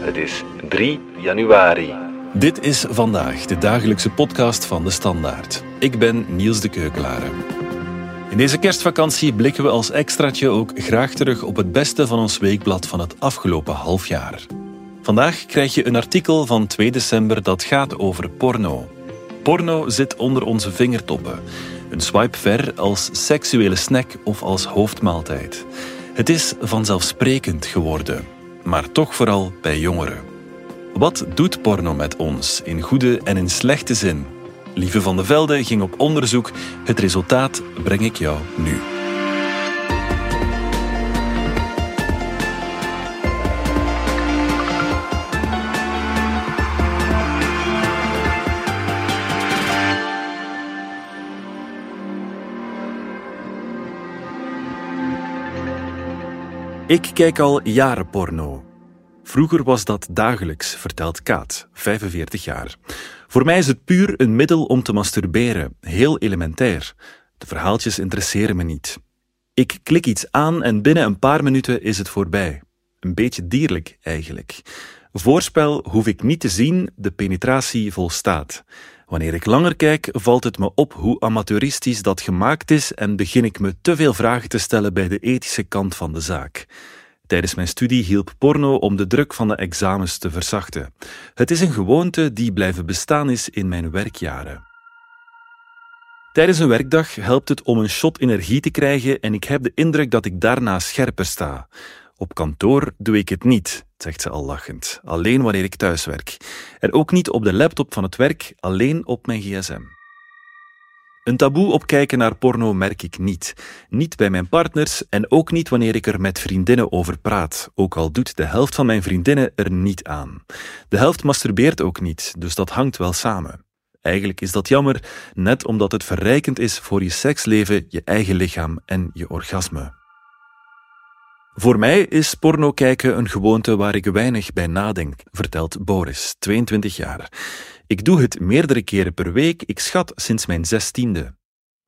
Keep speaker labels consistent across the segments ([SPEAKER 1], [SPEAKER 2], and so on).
[SPEAKER 1] Het is 3 januari.
[SPEAKER 2] Dit is vandaag de dagelijkse podcast van de Standaard. Ik ben Niels de Keukelare. In deze kerstvakantie blikken we als extraatje ook graag terug op het beste van ons weekblad van het afgelopen half jaar. Vandaag krijg je een artikel van 2 december dat gaat over porno. Porno zit onder onze vingertoppen. Een swipe ver als seksuele snack of als hoofdmaaltijd. Het is vanzelfsprekend geworden, maar toch vooral bij jongeren. Wat doet porno met ons, in goede en in slechte zin? Lieve van de Velde ging op onderzoek. Het resultaat breng ik jou nu. Ik kijk al jaren porno. Vroeger was dat dagelijks, vertelt Kaat, 45 jaar. Voor mij is het puur een middel om te masturberen, heel elementair. De verhaaltjes interesseren me niet. Ik klik iets aan en binnen een paar minuten is het voorbij. Een beetje dierlijk eigenlijk. Voorspel hoef ik niet te zien, de penetratie volstaat. Wanneer ik langer kijk, valt het me op hoe amateuristisch dat gemaakt is en begin ik me te veel vragen te stellen bij de ethische kant van de zaak. Tijdens mijn studie hielp porno om de druk van de examens te verzachten. Het is een gewoonte die blijven bestaan is in mijn werkjaren. Tijdens een werkdag helpt het om een shot energie te krijgen en ik heb de indruk dat ik daarna scherper sta. Op kantoor doe ik het niet, zegt ze al lachend, alleen wanneer ik thuis werk. En ook niet op de laptop van het werk, alleen op mijn gsm. Een taboe op kijken naar porno merk ik niet. Niet bij mijn partners en ook niet wanneer ik er met vriendinnen over praat, ook al doet de helft van mijn vriendinnen er niet aan. De helft masturbeert ook niet, dus dat hangt wel samen. Eigenlijk is dat jammer, net omdat het verrijkend is voor je seksleven, je eigen lichaam en je orgasme. Voor mij is porno kijken een gewoonte waar ik weinig bij nadenk, vertelt Boris, 22 jaar. Ik doe het meerdere keren per week, ik schat sinds mijn zestiende.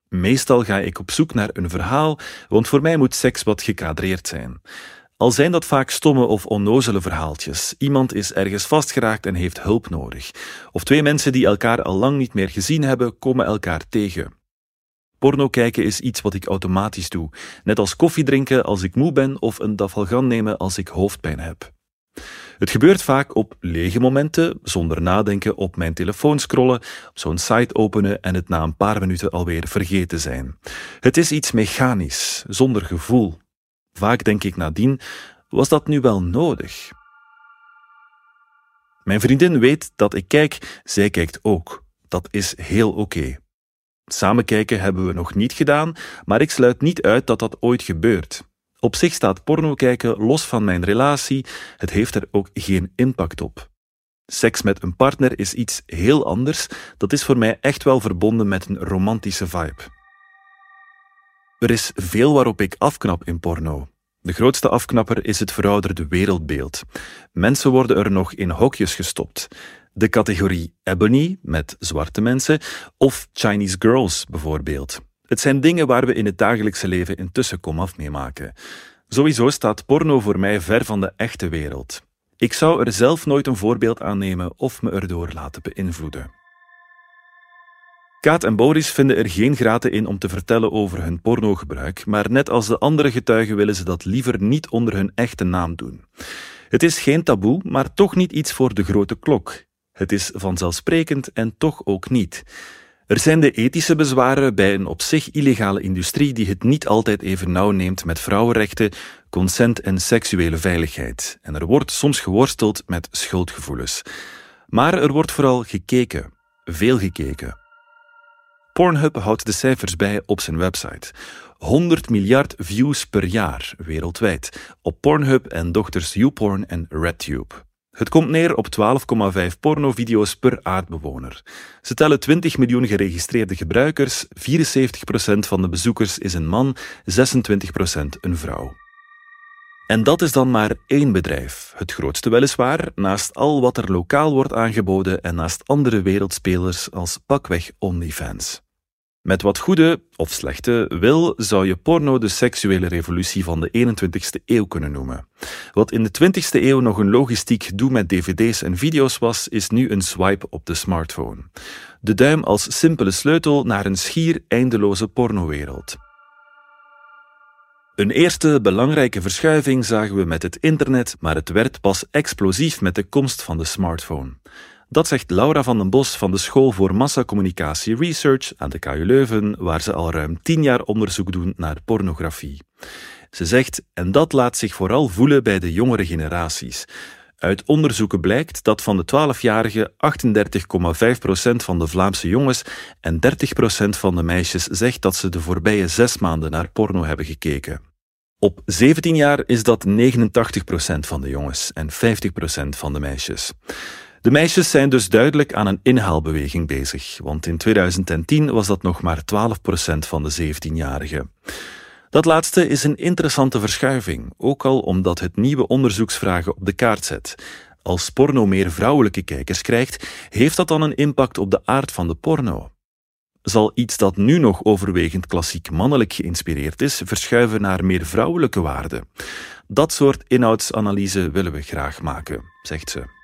[SPEAKER 2] Meestal ga ik op zoek naar een verhaal, want voor mij moet seks wat gekadreerd zijn. Al zijn dat vaak stomme of onnozele verhaaltjes. Iemand is ergens vastgeraakt en heeft hulp nodig. Of twee mensen die elkaar al lang niet meer gezien hebben, komen elkaar tegen. Porno kijken is iets wat ik automatisch doe, net als koffie drinken als ik moe ben of een dafalgan nemen als ik hoofdpijn heb. Het gebeurt vaak op lege momenten, zonder nadenken op mijn telefoon scrollen, zo'n site openen en het na een paar minuten alweer vergeten zijn. Het is iets mechanisch, zonder gevoel. Vaak denk ik nadien, was dat nu wel nodig? Mijn vriendin weet dat ik kijk, zij kijkt ook. Dat is heel oké. Samen kijken hebben we nog niet gedaan, maar ik sluit niet uit dat dat ooit gebeurt. Op zich staat porno kijken los van mijn relatie, het heeft er ook geen impact op. Seks met een partner is iets heel anders, dat is voor mij echt wel verbonden met een romantische vibe. Er is veel waarop ik afknap in porno. De grootste afknapper is het verouderde wereldbeeld. Mensen worden er nog in hokjes gestopt. De categorie ebony, met zwarte mensen, of Chinese girls bijvoorbeeld. Het zijn dingen waar we in het dagelijkse leven intussen komaf mee maken. Sowieso staat porno voor mij ver van de echte wereld. Ik zou er zelf nooit een voorbeeld aan nemen of me erdoor laten beïnvloeden. Kaat en Boris vinden er geen graten in om te vertellen over hun pornogebruik, maar net als de andere getuigen willen ze dat liever niet onder hun echte naam doen. Het is geen taboe, maar toch niet iets voor de grote klok. Het is vanzelfsprekend en toch ook niet. Er zijn de ethische bezwaren bij een op zich illegale industrie die het niet altijd even nauw neemt met vrouwenrechten, consent en seksuele veiligheid. En er wordt soms geworsteld met schuldgevoelens. Maar er wordt vooral gekeken, veel gekeken. Pornhub houdt de cijfers bij op zijn website. 100 miljard views per jaar wereldwijd op Pornhub en dochters YouPorn en RedTube. Het komt neer op 12,5 pornovideo's per aardbewoner. Ze tellen 20 miljoen geregistreerde gebruikers, 74% van de bezoekers is een man, 26% een vrouw. En dat is dan maar één bedrijf, het grootste weliswaar, naast al wat er lokaal wordt aangeboden en naast andere wereldspelers als pakweg OnlyFans. Met wat goede of slechte wil zou je porno de seksuele revolutie van de 21ste eeuw kunnen noemen. Wat in de 20ste eeuw nog een logistiek doe met dvd's en video's was, is nu een swipe op de smartphone. De duim als simpele sleutel naar een schier eindeloze pornowereld. Een eerste belangrijke verschuiving zagen we met het internet, maar het werd pas explosief met de komst van de smartphone. Dat zegt Laura van den Bos van de School voor Massacommunicatie Research aan de KU Leuven, waar ze al ruim tien jaar onderzoek doen naar pornografie. Ze zegt, en dat laat zich vooral voelen bij de jongere generaties. Uit onderzoeken blijkt dat van de 12-jarigen 38,5% van de Vlaamse jongens en 30% van de meisjes zegt dat ze de voorbije zes maanden naar porno hebben gekeken. Op 17 jaar is dat 89% van de jongens en 50% van de meisjes. De meisjes zijn dus duidelijk aan een inhaalbeweging bezig, want in 2010 was dat nog maar 12% van de 17-jarigen. Dat laatste is een interessante verschuiving, ook al omdat het nieuwe onderzoeksvragen op de kaart zet. Als porno meer vrouwelijke kijkers krijgt, heeft dat dan een impact op de aard van de porno? Zal iets dat nu nog overwegend klassiek mannelijk geïnspireerd is, verschuiven naar meer vrouwelijke waarden? Dat soort inhoudsanalyse willen we graag maken, zegt ze.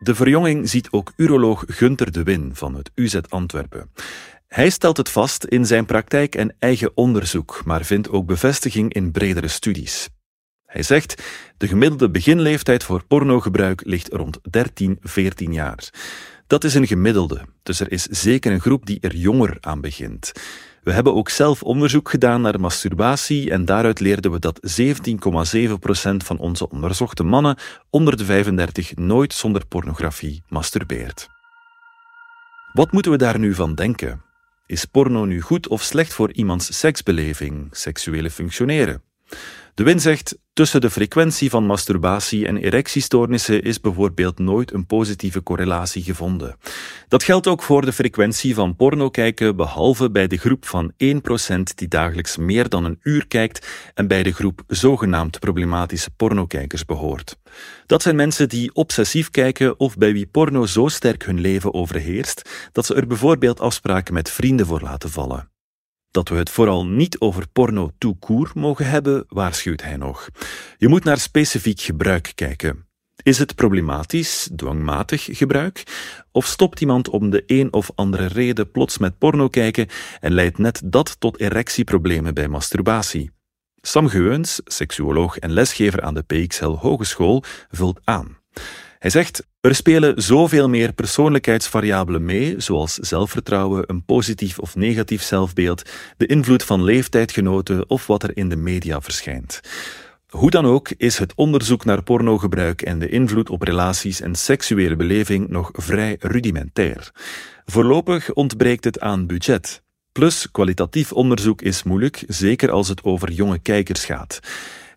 [SPEAKER 2] De verjonging ziet ook uroloog Gunter de Win van het UZ Antwerpen. Hij stelt het vast in zijn praktijk en eigen onderzoek, maar vindt ook bevestiging in bredere studies. Hij zegt: de gemiddelde beginleeftijd voor pornogebruik ligt rond 13, 14 jaar. Dat is een gemiddelde, dus er is zeker een groep die er jonger aan begint. We hebben ook zelf onderzoek gedaan naar masturbatie en daaruit leerden we dat 17,7% van onze onderzochte mannen onder de 35 nooit zonder pornografie masturbeert. Wat moeten we daar nu van denken? Is porno nu goed of slecht voor iemands seksbeleving, seksuele functioneren? De Win zegt, tussen de frequentie van masturbatie en erectiestoornissen is bijvoorbeeld nooit een positieve correlatie gevonden. Dat geldt ook voor de frequentie van porno kijken, behalve bij de groep van 1% die dagelijks meer dan een uur kijkt en bij de groep zogenaamd problematische pornokijkers behoort. Dat zijn mensen die obsessief kijken of bij wie porno zo sterk hun leven overheerst dat ze er bijvoorbeeld afspraken met vrienden voor laten vallen. Dat we het vooral niet over porno tout court mogen hebben, waarschuwt hij nog. Je moet naar specifiek gebruik kijken. Is het problematisch, dwangmatig gebruik? Of stopt iemand om de een of andere reden plots met porno kijken en leidt net dat tot erectieproblemen bij masturbatie? Sam Geuns, seksuoloog en lesgever aan de PXL Hogeschool, vult aan. Hij zegt: Er spelen zoveel meer persoonlijkheidsvariabelen mee, zoals zelfvertrouwen, een positief of negatief zelfbeeld, de invloed van leeftijdgenoten of wat er in de media verschijnt. Hoe dan ook is het onderzoek naar pornogebruik en de invloed op relaties en seksuele beleving nog vrij rudimentair. Voorlopig ontbreekt het aan budget. Plus, kwalitatief onderzoek is moeilijk, zeker als het over jonge kijkers gaat.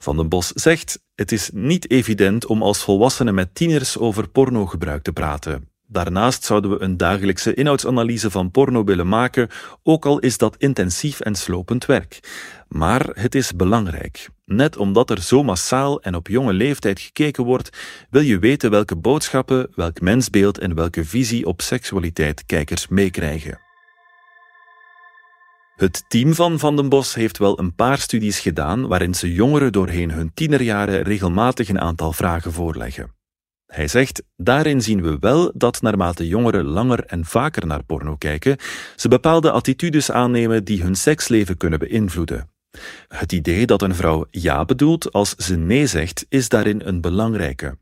[SPEAKER 2] Van den Bos zegt: Het is niet evident om als volwassenen met tieners over pornogebruik te praten. Daarnaast zouden we een dagelijkse inhoudsanalyse van porno willen maken, ook al is dat intensief en slopend werk. Maar het is belangrijk. Net omdat er zo massaal en op jonge leeftijd gekeken wordt, wil je weten welke boodschappen, welk mensbeeld en welke visie op seksualiteit kijkers meekrijgen. Het team van Van den Bos heeft wel een paar studies gedaan waarin ze jongeren doorheen hun tienerjaren regelmatig een aantal vragen voorleggen. Hij zegt, daarin zien we wel dat naarmate jongeren langer en vaker naar porno kijken, ze bepaalde attitudes aannemen die hun seksleven kunnen beïnvloeden. Het idee dat een vrouw ja bedoelt als ze nee zegt, is daarin een belangrijke.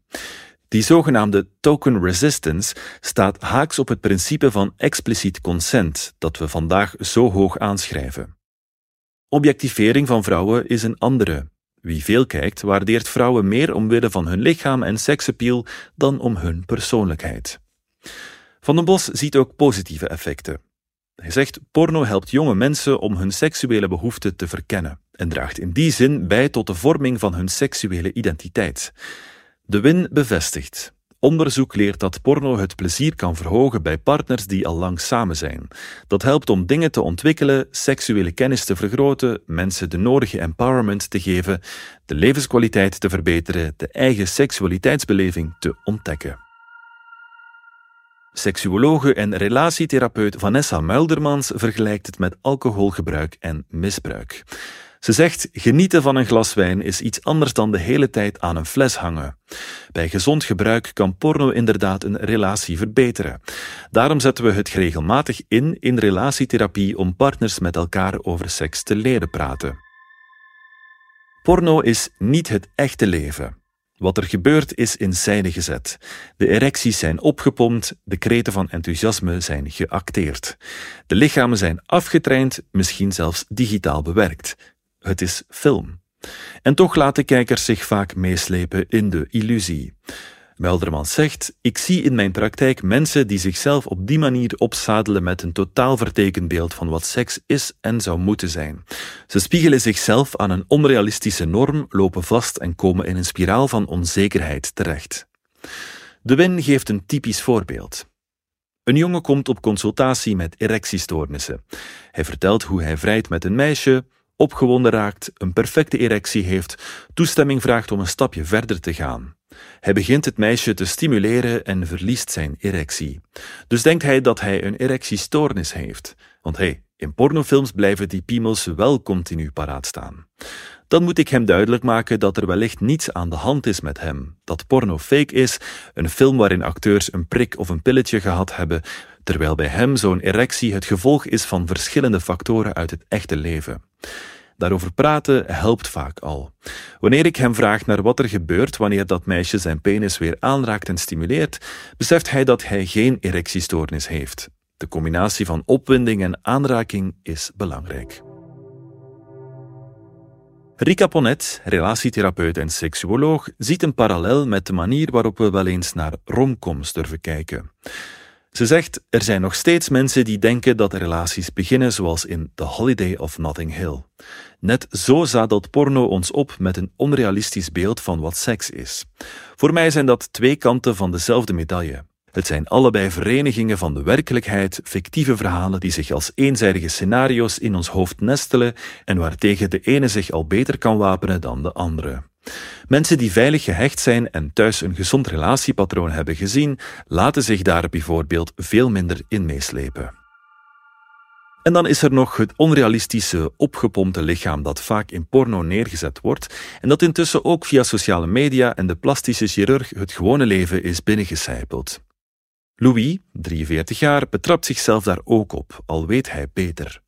[SPEAKER 2] Die zogenaamde token resistance staat haaks op het principe van expliciet consent dat we vandaag zo hoog aanschrijven. Objectivering van vrouwen is een andere. Wie veel kijkt, waardeert vrouwen meer omwille van hun lichaam en seksappeal dan om hun persoonlijkheid. Van den Bos ziet ook positieve effecten. Hij zegt: porno helpt jonge mensen om hun seksuele behoeften te verkennen en draagt in die zin bij tot de vorming van hun seksuele identiteit. De Win bevestigt. Onderzoek leert dat porno het plezier kan verhogen bij partners die al lang samen zijn. Dat helpt om dingen te ontwikkelen, seksuele kennis te vergroten, mensen de nodige empowerment te geven, de levenskwaliteit te verbeteren, de eigen seksualiteitsbeleving te ontdekken. Seksuologe en relatietherapeut Vanessa Muildermans vergelijkt het met alcoholgebruik en misbruik. Ze zegt: genieten van een glas wijn is iets anders dan de hele tijd aan een fles hangen. Bij gezond gebruik kan porno inderdaad een relatie verbeteren. Daarom zetten we het regelmatig in in relatietherapie om partners met elkaar over seks te leren praten. Porno is niet het echte leven. Wat er gebeurt is in scène gezet. De erecties zijn opgepompt, de kreten van enthousiasme zijn geacteerd. De lichamen zijn afgetraind, misschien zelfs digitaal bewerkt. Het is film. En toch laten kijkers zich vaak meeslepen in de illusie. Melderman zegt: Ik zie in mijn praktijk mensen die zichzelf op die manier opzadelen met een totaal vertekend beeld van wat seks is en zou moeten zijn. Ze spiegelen zichzelf aan een onrealistische norm, lopen vast en komen in een spiraal van onzekerheid terecht. De Win geeft een typisch voorbeeld. Een jongen komt op consultatie met erectiestoornissen. Hij vertelt hoe hij vrijt met een meisje, opgewonden raakt, een perfecte erectie heeft, toestemming vraagt om een stapje verder te gaan. Hij begint het meisje te stimuleren en verliest zijn erectie. Dus denkt hij dat hij een erectiestoornis heeft. Want hé, in pornofilms blijven die piemels wel continu paraat staan. Dan moet ik hem duidelijk maken dat er wellicht niets aan de hand is met hem. Dat porno fake is, een film waarin acteurs een prik of een pilletje gehad hebben, terwijl bij hem zo'n erectie het gevolg is van verschillende factoren uit het echte leven. Daarover praten helpt vaak al. Wanneer ik hem vraag naar wat er gebeurt wanneer dat meisje zijn penis weer aanraakt en stimuleert, beseft hij dat hij geen erectiestoornis heeft. De combinatie van opwinding en aanraking is belangrijk. Rika Ponet, relatietherapeut en seksuoloog, ziet een parallel met de manier waarop we wel eens naar romcoms durven kijken. Ze zegt: Er zijn nog steeds mensen die denken dat relaties beginnen zoals in The Holiday of Notting Hill. Net zo zadelt porno ons op met een onrealistisch beeld van wat seks is. Voor mij zijn dat twee kanten van dezelfde medaille. Het zijn allebei verenigingen van de werkelijkheid, fictieve verhalen die zich als eenzijdige scenario's in ons hoofd nestelen en waartegen de ene zich al beter kan wapenen dan de andere. Mensen die veilig gehecht zijn en thuis een gezond relatiepatroon hebben gezien, laten zich daar bijvoorbeeld veel minder in meeslepen. En dan is er nog het onrealistische, opgepompte lichaam dat vaak in porno neergezet wordt en dat intussen ook via sociale media en de plastische chirurg het gewone leven is binnengecijpeld. Louis, 43 jaar, betrapt zichzelf daar ook op, al weet hij beter.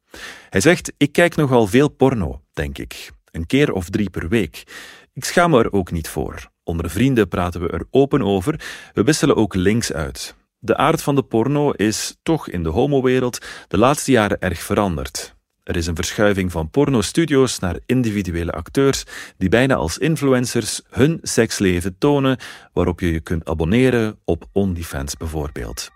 [SPEAKER 2] Hij zegt: Ik kijk nogal veel porno, denk ik. Een keer of drie per week. Ik schaam me er ook niet voor. Onder vrienden praten we er open over. We wisselen ook links uit. De aard van de porno is toch in de homowereld de laatste jaren erg veranderd. Er is een verschuiving van pornostudio's naar individuele acteurs die bijna als influencers hun seksleven tonen, waarop je je kunt abonneren op OnlyFans bijvoorbeeld.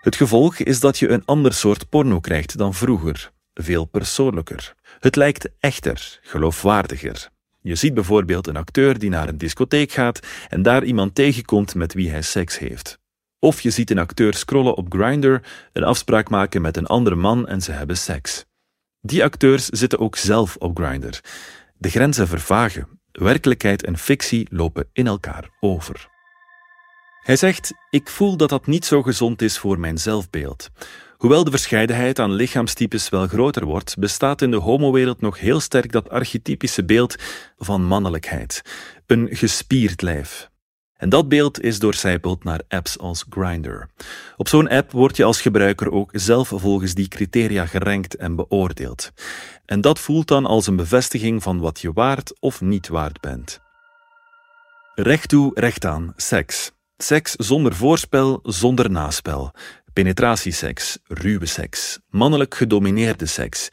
[SPEAKER 2] Het gevolg is dat je een ander soort porno krijgt dan vroeger, veel persoonlijker. Het lijkt echter, geloofwaardiger. Je ziet bijvoorbeeld een acteur die naar een discotheek gaat en daar iemand tegenkomt met wie hij seks heeft. Of je ziet een acteur scrollen op Grindr, een afspraak maken met een andere man en ze hebben seks. Die acteurs zitten ook zelf op Grindr. De grenzen vervagen. Werkelijkheid en fictie lopen in elkaar over. Hij zegt: Ik voel dat dat niet zo gezond is voor mijn zelfbeeld. Hoewel de verscheidenheid aan lichaamstypes wel groter wordt, bestaat in de homowereld nog heel sterk dat archetypische beeld van mannelijkheid. Een gespierd lijf. En dat beeld is doorcijpeld naar apps als Grindr. Op zo'n app word je als gebruiker ook zelf volgens die criteria gerankt en beoordeeld. En dat voelt dan als een bevestiging van wat je waard of niet waard bent. Recht toe, recht aan, seks. Seks zonder voorspel, zonder naspel. Penetratieseks, ruwe seks, mannelijk gedomineerde seks.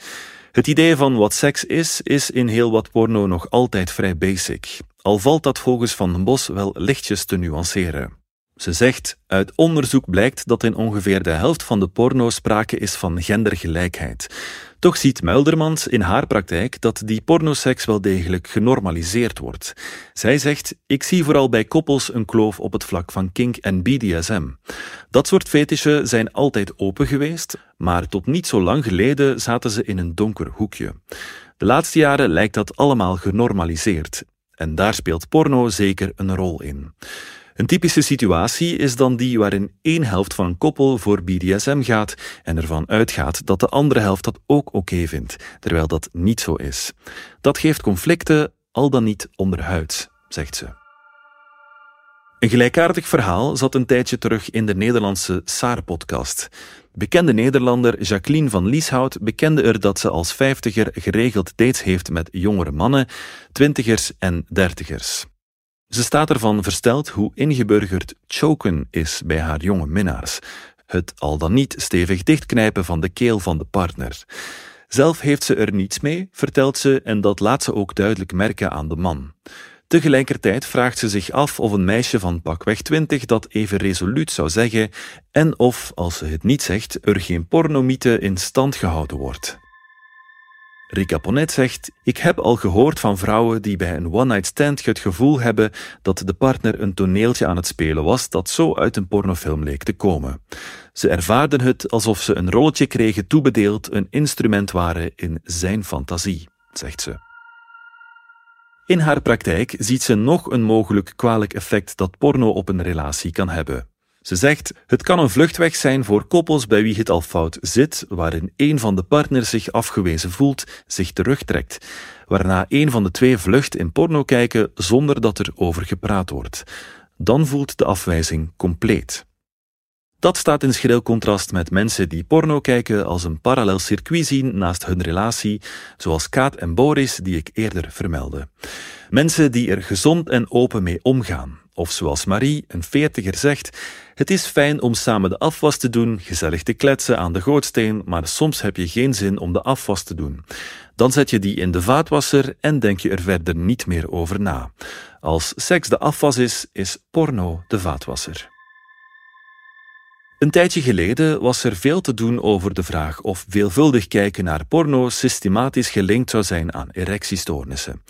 [SPEAKER 2] Het idee van wat seks is, is in heel wat porno nog altijd vrij basic, al valt dat volgens Van den Bos wel lichtjes te nuanceren. Ze zegt: Uit onderzoek blijkt dat in ongeveer de helft van de porno sprake is van gendergelijkheid. Toch ziet Muildermans in haar praktijk dat die pornoseks wel degelijk genormaliseerd wordt. Zij zegt: Ik zie vooral bij koppels een kloof op het vlak van kink en BDSM. Dat soort fetischen zijn altijd open geweest, maar tot niet zo lang geleden zaten ze in een donker hoekje. De laatste jaren lijkt dat allemaal genormaliseerd. En daar speelt porno zeker een rol in. Een typische situatie is dan die waarin één helft van een koppel voor BDSM gaat en ervan uitgaat dat de andere helft dat ook oké vindt, terwijl dat niet zo is. Dat geeft conflicten, al dan niet onderhuids, zegt ze. Een gelijkaardig verhaal zat een tijdje terug in de Nederlandse Saar-podcast. Bekende Nederlander Jacqueline van Lieshout bekende er dat ze als vijftiger geregeld dates heeft met jongere mannen, twintigers en dertigers. Ze staat ervan versteld hoe ingeburgerd choken is bij haar jonge minnaars. Het al dan niet stevig dichtknijpen van de keel van de partner. Zelf heeft ze er niets mee, vertelt ze, en dat laat ze ook duidelijk merken aan de man. Tegelijkertijd vraagt ze zich af of een meisje van pakweg 20 dat even resoluut zou zeggen en of, als ze het niet zegt, er geen pornomythe in stand gehouden wordt. Rika Ponet zegt: Ik heb al gehoord van vrouwen die bij een one-night stand het gevoel hebben dat de partner een toneeltje aan het spelen was dat zo uit een pornofilm leek te komen. Ze ervaarden het alsof ze een rolletje kregen toebedeeld, een instrument waren in zijn fantasie, zegt ze. In haar praktijk ziet ze nog een mogelijk kwalijk effect dat porno op een relatie kan hebben. Ze zegt: Het kan een vluchtweg zijn voor koppels bij wie het al fout zit, waarin een van de partners zich afgewezen voelt, zich terugtrekt, waarna een van de twee vlucht in porno kijken zonder dat er over gepraat wordt. Dan voelt de afwijzing compleet. Dat staat in schril contrast met mensen die porno kijken als een parallel circuit zien naast hun relatie, zoals Kaat en Boris die ik eerder vermeldde. Mensen die er gezond en open mee omgaan. Of zoals Marie, een veertiger, zegt: Het is fijn om samen de afwas te doen, gezellig te kletsen aan de gootsteen, maar soms heb je geen zin om de afwas te doen. Dan zet je die in de vaatwasser en denk je er verder niet meer over na. Als seks de afwas is, is porno de vaatwasser. Een tijdje geleden was er veel te doen over de vraag of veelvuldig kijken naar porno systematisch gelinkt zou zijn aan erectiestoornissen.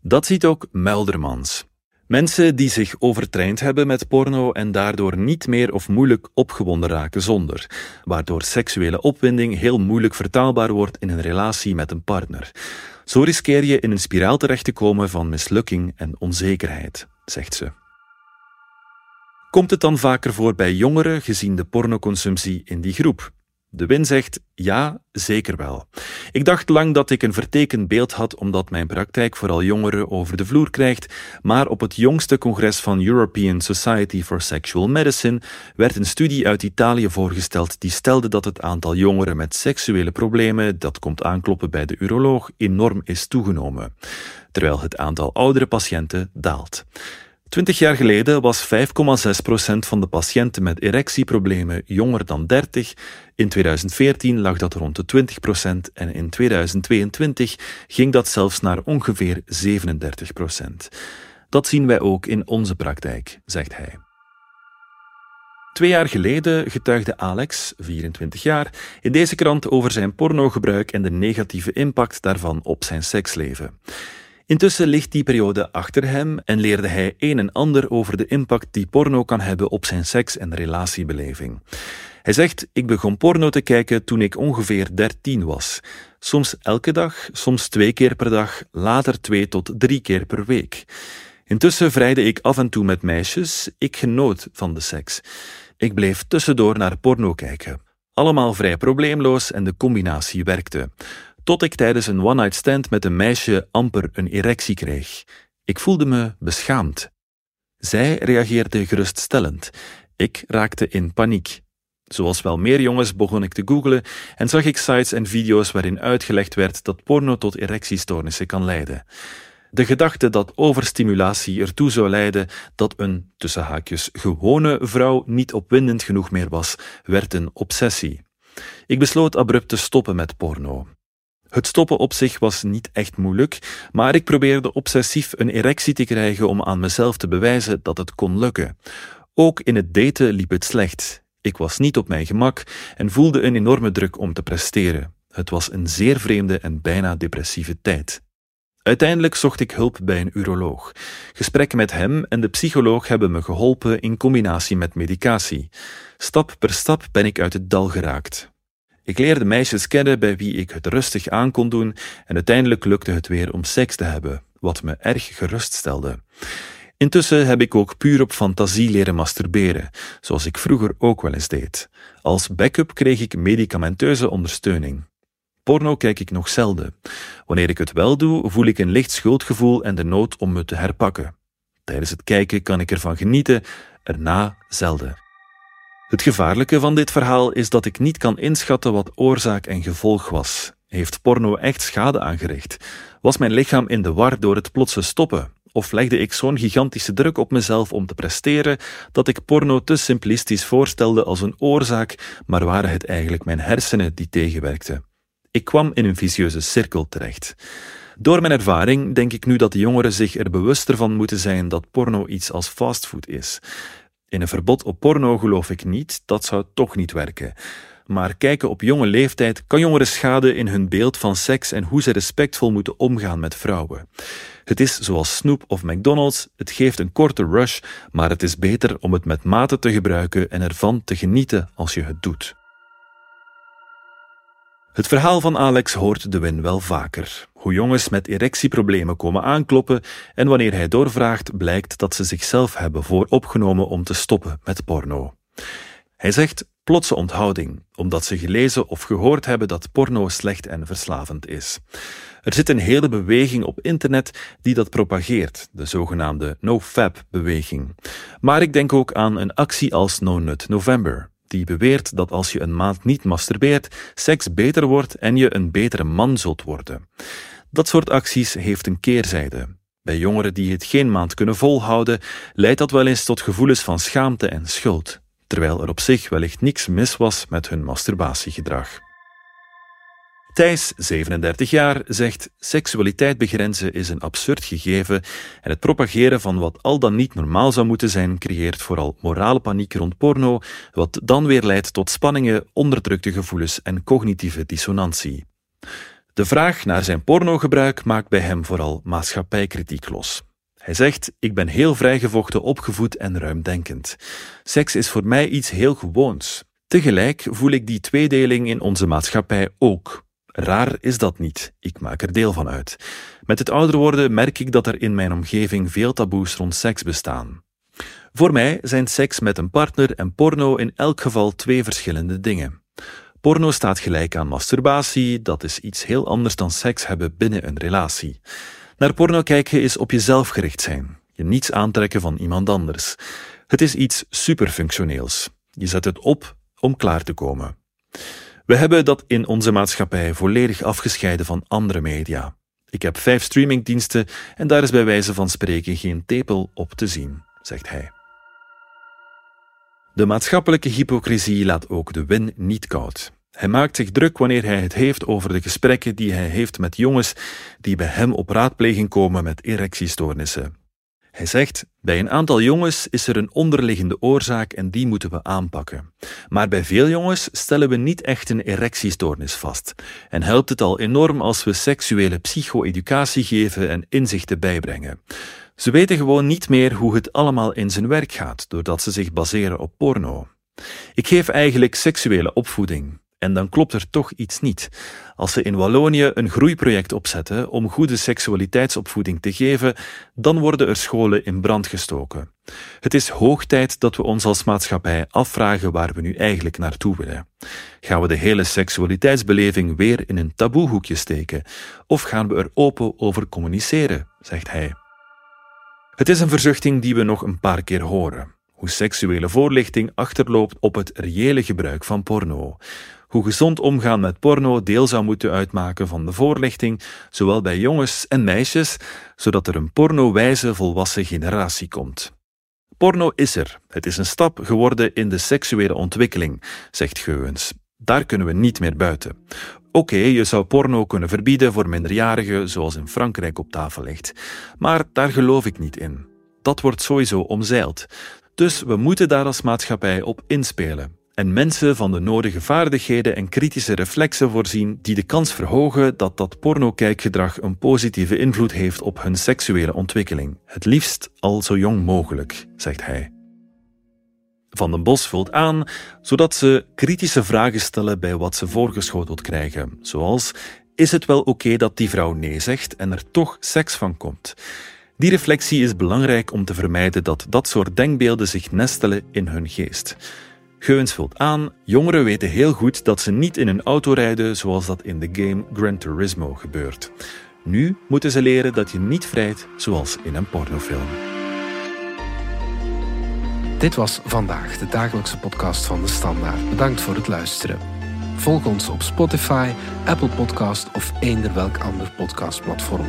[SPEAKER 2] Dat ziet ook Meldermans. Mensen die zich overtraind hebben met porno en daardoor niet meer of moeilijk opgewonden raken zonder, waardoor seksuele opwinding heel moeilijk vertaalbaar wordt in een relatie met een partner. Zo riskeer je in een spiraal terecht te komen van mislukking en onzekerheid, zegt ze. Komt het dan vaker voor bij jongeren gezien de pornoconsumptie in die groep? De Win zegt ja, zeker wel. Ik dacht lang dat ik een vertekend beeld had omdat mijn praktijk vooral jongeren over de vloer krijgt, maar op het jongste congres van European Society for Sexual Medicine werd een studie uit Italië voorgesteld die stelde dat het aantal jongeren met seksuele problemen dat komt aankloppen bij de uroloog enorm is toegenomen, terwijl het aantal oudere patiënten daalt. Twintig jaar geleden was 5,6% van de patiënten met erectieproblemen jonger dan 30. In 2014 lag dat rond de 20% en in 2022 ging dat zelfs naar ongeveer 37%. Dat zien wij ook in onze praktijk, zegt hij. Twee jaar geleden getuigde Alex, 24 jaar, in deze krant over zijn pornogebruik en de negatieve impact daarvan op zijn seksleven. Intussen ligt die periode achter hem en leerde hij een en ander over de impact die porno kan hebben op zijn seks- en relatiebeleving. Hij zegt: Ik begon porno te kijken toen ik ongeveer 13 was. Soms elke dag, soms twee keer per dag, later twee tot drie keer per week. Intussen vrijde ik af en toe met meisjes. Ik genoot van de seks. Ik bleef tussendoor naar porno kijken. Allemaal vrij probleemloos en de combinatie werkte tot ik tijdens een one-night stand met een meisje amper een erectie kreeg. Ik voelde me beschaamd. Zij reageerde geruststellend. Ik raakte in paniek. Zoals wel meer jongens begon ik te googlen en zag ik sites en video's waarin uitgelegd werd dat porno tot erectiestoornissen kan leiden. De gedachte dat overstimulatie ertoe zou leiden dat een, tussen haakjes, gewone vrouw niet opwindend genoeg meer was, werd een obsessie. Ik besloot abrupt te stoppen met porno. Het stoppen op zich was niet echt moeilijk, maar ik probeerde obsessief een erectie te krijgen om aan mezelf te bewijzen dat het kon lukken. Ook in het daten liep het slecht. Ik was niet op mijn gemak en voelde een enorme druk om te presteren. Het was een zeer vreemde en bijna depressieve tijd. Uiteindelijk zocht ik hulp bij een uroloog. Gesprekken met hem en de psycholoog hebben me geholpen in combinatie met medicatie. Stap per stap ben ik uit het dal geraakt. Ik leerde meisjes kennen bij wie ik het rustig aan kon doen en uiteindelijk lukte het weer om seks te hebben, wat me erg geruststelde. Intussen heb ik ook puur op fantasie leren masturberen, zoals ik vroeger ook wel eens deed. Als backup kreeg ik medicamenteuze ondersteuning. Porno kijk ik nog zelden. Wanneer ik het wel doe, voel ik een licht schuldgevoel en de nood om me te herpakken. Tijdens het kijken kan ik ervan genieten, erna zelden. Het gevaarlijke van dit verhaal is dat ik niet kan inschatten wat oorzaak en gevolg was. Heeft porno echt schade aangericht? Was mijn lichaam in de war door het plotse stoppen? Of legde ik zo'n gigantische druk op mezelf om te presteren dat ik porno te simplistisch voorstelde als een oorzaak, maar waren het eigenlijk mijn hersenen die tegenwerkten? Ik kwam in een vicieuze cirkel terecht. Door mijn ervaring denk ik nu dat de jongeren zich er bewuster van moeten zijn dat porno iets als fastfood is. In een verbod op porno geloof ik niet, dat zou toch niet werken. Maar kijken op jonge leeftijd kan jongeren schaden in hun beeld van seks en hoe ze respectvol moeten omgaan met vrouwen. Het is zoals snoep of McDonald's, het geeft een korte rush, maar het is beter om het met mate te gebruiken en ervan te genieten als je het doet. Het verhaal van Alex hoort de win wel vaker. Hoe jongens met erectieproblemen komen aankloppen en wanneer hij doorvraagt blijkt dat ze zichzelf hebben vooropgenomen om te stoppen met porno. Hij zegt plotse onthouding, omdat ze gelezen of gehoord hebben dat porno slecht en verslavend is. Er zit een hele beweging op internet die dat propageert, de zogenaamde NoFap-beweging. Maar ik denk ook aan een actie als No Nut November, die beweert dat als je een maand niet masturbeert, seks beter wordt en je een betere man zult worden. Dat soort acties heeft een keerzijde. Bij jongeren die het geen maand kunnen volhouden, leidt dat wel eens tot gevoelens van schaamte en schuld, terwijl er op zich wellicht niks mis was met hun masturbatiegedrag. Thijs, 37 jaar, zegt: Seksualiteit begrenzen is een absurd gegeven en het propageren van wat al dan niet normaal zou moeten zijn, creëert vooral morale paniek rond porno, wat dan weer leidt tot spanningen, onderdrukte gevoelens en cognitieve dissonantie. De vraag naar zijn pornogebruik maakt bij hem vooral maatschappijkritiek los. Hij zegt: Ik ben heel vrijgevochten, opgevoed en ruimdenkend. Seks is voor mij iets heel gewoons. Tegelijk voel ik die tweedeling in onze maatschappij ook. Raar is dat niet, ik maak er deel van uit. Met het ouder worden merk ik dat er in mijn omgeving veel taboes rond seks bestaan. Voor mij zijn seks met een partner en porno in elk geval twee verschillende dingen. Porno staat gelijk aan masturbatie, dat is iets heel anders dan seks hebben binnen een relatie. Naar porno kijken is op jezelf gericht zijn, je niets aantrekken van iemand anders. Het is iets superfunctioneels. Je zet het op om klaar te komen. We hebben dat in onze maatschappij volledig afgescheiden van andere media. Ik heb vijf streamingdiensten en daar is bij wijze van spreken geen tepel op te zien, zegt hij. De maatschappelijke hypocrisie laat ook de win niet koud. Hij maakt zich druk wanneer hij het heeft over de gesprekken die hij heeft met jongens die bij hem op raadpleging komen met erectiestoornissen. Hij zegt: Bij een aantal jongens is er een onderliggende oorzaak en die moeten we aanpakken. Maar bij veel jongens stellen we niet echt een erectiestoornis vast. En helpt het al enorm als we seksuele psycho-educatie geven en inzichten bijbrengen. Ze weten gewoon niet meer hoe het allemaal in zijn werk gaat, doordat ze zich baseren op porno. Ik geef eigenlijk seksuele opvoeding. En dan klopt er toch iets niet. Als ze in Wallonië een groeiproject opzetten om goede seksualiteitsopvoeding te geven, dan worden er scholen in brand gestoken. Het is hoog tijd dat we ons als maatschappij afvragen waar we nu eigenlijk naartoe willen. Gaan we de hele seksualiteitsbeleving weer in een taboehoekje steken? Of gaan we er open over communiceren, zegt hij. Het is een verzuchting die we nog een paar keer horen. Hoe seksuele voorlichting achterloopt op het reële gebruik van porno hoe gezond omgaan met porno deel zou moeten uitmaken van de voorlichting, zowel bij jongens en meisjes, zodat er een pornowijze volwassen generatie komt. Porno is er. Het is een stap geworden in de seksuele ontwikkeling, zegt Geuwens. Daar kunnen we niet meer buiten. Oké, je zou porno kunnen verbieden voor minderjarigen, zoals in Frankrijk op tafel ligt. Maar daar geloof ik niet in. Dat wordt sowieso omzeild. Dus we moeten daar als maatschappij op inspelen en mensen van de nodige vaardigheden en kritische reflexen voorzien die de kans verhogen dat dat pornokijkgedrag een positieve invloed heeft op hun seksuele ontwikkeling. Het liefst al zo jong mogelijk, zegt hij. Van den Bos vult aan, zodat ze kritische vragen stellen bij wat ze voorgeschoteld krijgen, zoals: is het wel oké dat die vrouw nee zegt en er toch seks van komt? Die reflectie is belangrijk om te vermijden dat dat soort denkbeelden zich nestelen in hun geest. Geuns vult aan, jongeren weten heel goed dat ze niet in een auto rijden zoals dat in de game Gran Turismo gebeurt. Nu moeten ze leren dat je niet vrijt zoals in een pornofilm.
[SPEAKER 3] Dit was vandaag de dagelijkse podcast van de Standaard. Bedankt voor het luisteren. Volg ons op Spotify, Apple Podcast of eender welk ander podcastplatform.